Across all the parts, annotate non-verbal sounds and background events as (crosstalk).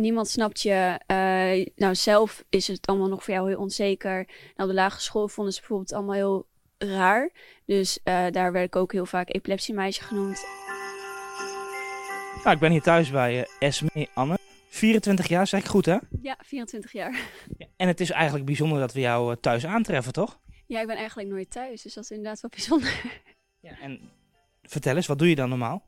niemand snapt je. Eh, nou, zelf is het allemaal nog voor jou heel onzeker. Nou, op de lagere school vonden ze bijvoorbeeld allemaal heel raar. Dus eh, daar werd ik ook heel vaak epilepsiemeisje genoemd. Nou, ik ben hier thuis bij uh, Esme Anne. 24 jaar, zeg ik goed hè? Ja, 24 jaar. Ja, en het is eigenlijk bijzonder dat we jou thuis aantreffen, toch? Ja, ik ben eigenlijk nooit thuis, dus dat is inderdaad wel (laughs) bijzonder. Ja, en vertel eens, wat doe je dan normaal?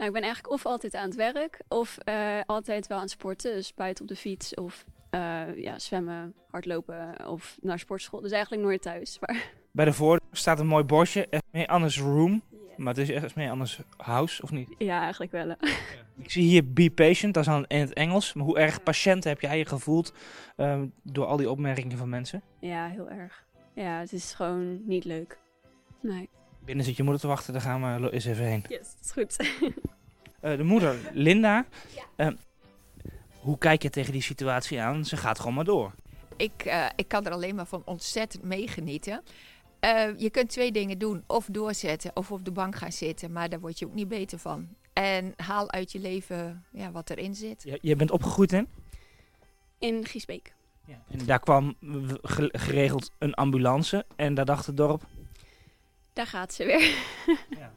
Nou, ik ben eigenlijk of altijd aan het werk of uh, altijd wel aan het sporten. Dus buiten op de fiets of uh, ja, zwemmen, hardlopen of naar sportschool. Dus eigenlijk nooit thuis. Maar... (laughs) Bij de voordeur staat een mooi bordje, Esmee Anne's Room. Maar het is Esmee Anne's House, of niet? Ja, eigenlijk wel. Ja. (laughs) Ik zie hier be patient, dat is dan in het Engels. Maar hoe erg patiënt heb jij je gevoeld um, door al die opmerkingen van mensen? Ja, heel erg. Ja, het is gewoon niet leuk. Nee. Binnen zit je moeder te wachten, daar gaan we eens even heen. Yes, dat is goed. (laughs) uh, de moeder, Linda. Ja. Uh, hoe kijk je tegen die situatie aan? Ze gaat gewoon maar door. Ik, uh, ik kan er alleen maar van ontzettend meegenieten. je kunt twee dingen doen. Of doorzetten of op de bank gaan zitten. Maar daar word je ook niet beter van. En haal uit je leven ja, wat erin zit. Je, je bent opgegroeid in? In Giesbeek. Ja, en daar kwam geregeld een ambulance. En daar dacht het dorp... Daar gaat ze weer. (laughs) Ja.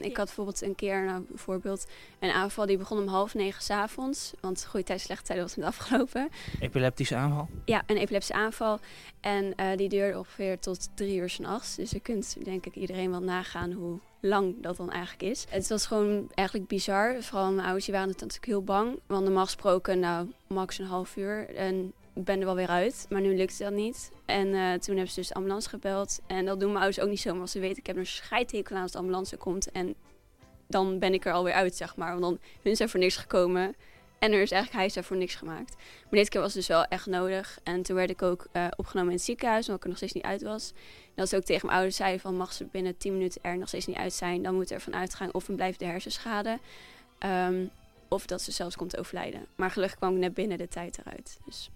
ik had bijvoorbeeld een keer, nou, bijvoorbeeld, een aanval die begon om half negen s'avonds. Want goede tijd, slechte tijd was net afgelopen. Epileptische aanval? Ja, een epileptische aanval. En uh, die duurde ongeveer tot drie uur s'nachts. Dus je kunt denk ik iedereen wel nagaan hoe lang dat dan eigenlijk is. Het was gewoon eigenlijk bizar. Vooral mijn ouders die waren natuurlijk heel bang. Want normaal gesproken, nou, max een half uur. En ik ben er wel weer uit. Maar nu lukt dat niet. En uh, toen hebben ze dus de ambulance gebeld. En dat doen mijn ouders ook niet zomaar. Als ze weten, ik heb een scheidtekel aan als de ambulance komt. En dan ben ik er alweer uit, zeg maar. Want dan hun zijn voor niks gekomen. En er is eigenlijk, hij is er voor niks gemaakt. Maar dit keer was het dus wel echt nodig. En toen werd ik ook uh, opgenomen in het ziekenhuis, omdat ik er nog steeds niet uit was. Als ik ook tegen mijn ouders zei van, mag ze binnen 10 minuten er nog steeds niet uit zijn, dan moet er van uitgaan of een blijft de hersenschade. Um, of dat ze zelfs komt overlijden. Maar gelukkig kwam ik net binnen de tijd eruit. Dus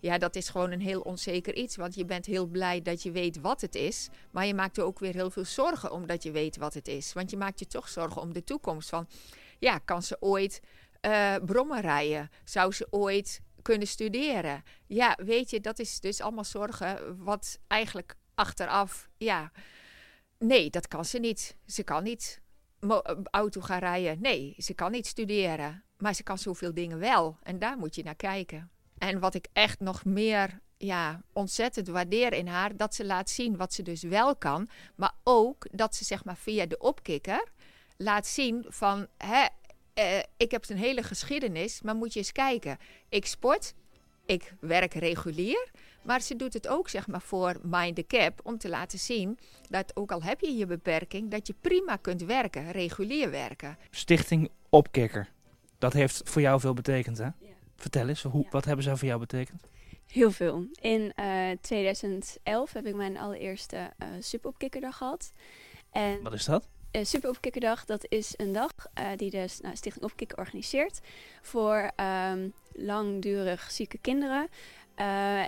ja, dat is gewoon een heel onzeker iets. Want je bent heel blij dat je weet wat het is. Maar je maakt er ook weer heel veel zorgen omdat je weet wat het is. Want je maakt je toch zorgen om de toekomst. Van ja, kan ze ooit uh, brommen rijden? Zou ze ooit kunnen studeren? Ja, weet je, dat is dus allemaal zorgen wat eigenlijk achteraf, ja, nee, dat kan ze niet. Ze kan niet auto gaan rijden. Nee, ze kan niet studeren. Maar ze kan zoveel dingen wel. En daar moet je naar kijken. En wat ik echt nog meer ja, ontzettend waardeer in haar, dat ze laat zien wat ze dus wel kan. Maar ook dat ze zeg maar via de opkikker laat zien van, hè, eh, ik heb een hele geschiedenis, maar moet je eens kijken. Ik sport, ik werk regulier, maar ze doet het ook zeg maar voor Mind the Cap om te laten zien dat ook al heb je je beperking, dat je prima kunt werken, regulier werken. Stichting Opkikker, dat heeft voor jou veel betekend hè? Vertel eens, hoe, wat hebben ze voor jou betekend? Heel veel. In uh, eh, 2011 heb ik mijn allereerste uh, superopkikkerdag gehad. En wat is dat? Uh, superopkikkerdag, dat is een dag die de nou, Stichting Opkikker organiseert voor um, langdurig zieke kinderen.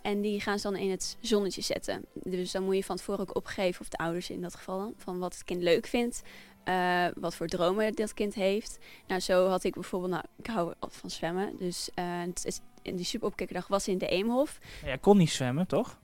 en die gaan ze dan in het zonnetje zetten. Dus dan moet je van tevoren ook opgeven, of de ouders in dat geval, van wat het kind leuk vindt. Uh, wat voor dromen dat kind heeft. Nou, zo had ik bijvoorbeeld, nou, ik hou van zwemmen. Dus uh, het is, in die superopkikkerdag was in de Eemhof. Jij kon niet zwemmen, toch?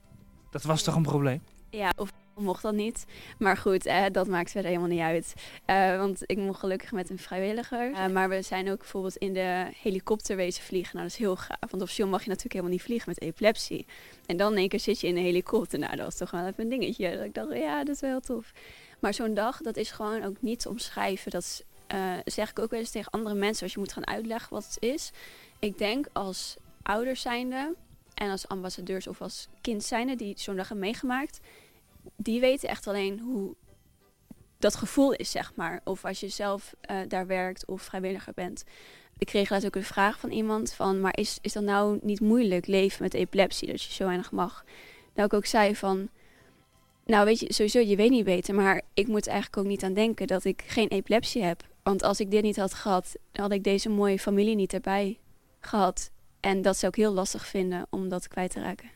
Dat was toch een probleem? Ja, of mocht dat niet. Maar goed, eh, dat maakt verder helemaal niet uit. Uh, want ik mocht gelukkig met een vrijwilliger. Uh, maar we zijn ook bijvoorbeeld in de helikopter wezen vliegen. Nou, dat is heel gaaf. Want Sion mag je natuurlijk helemaal niet vliegen met epilepsie. En dan in één keer zit je in een helikopter. Nou, dat was toch wel even een dingetje. Dat ik dacht, ja, dat is wel heel tof. Maar zo'n dag, dat is gewoon ook niet te omschrijven. Dat uh, zeg ik ook wel eens tegen andere mensen als je moet gaan uitleggen wat het is. Ik denk als ouders zijnde en als ambassadeurs of als kind zijnde die zo'n dag hebben meegemaakt, die weten echt alleen hoe dat gevoel is, zeg maar. Of als je zelf uh, daar werkt of vrijwilliger bent. Ik kreeg laatst ook een vraag van iemand van, maar is, is dat nou niet moeilijk leven met epilepsie, dat je zo weinig mag? Nou, ik ook zei van, nou, weet je, sowieso, je weet niet beter. Maar ik moet eigenlijk ook niet aan denken dat ik geen epilepsie heb. Want als ik dit niet had gehad, dan had ik deze mooie familie niet erbij gehad. En dat zou ik heel lastig vinden om dat kwijt te raken.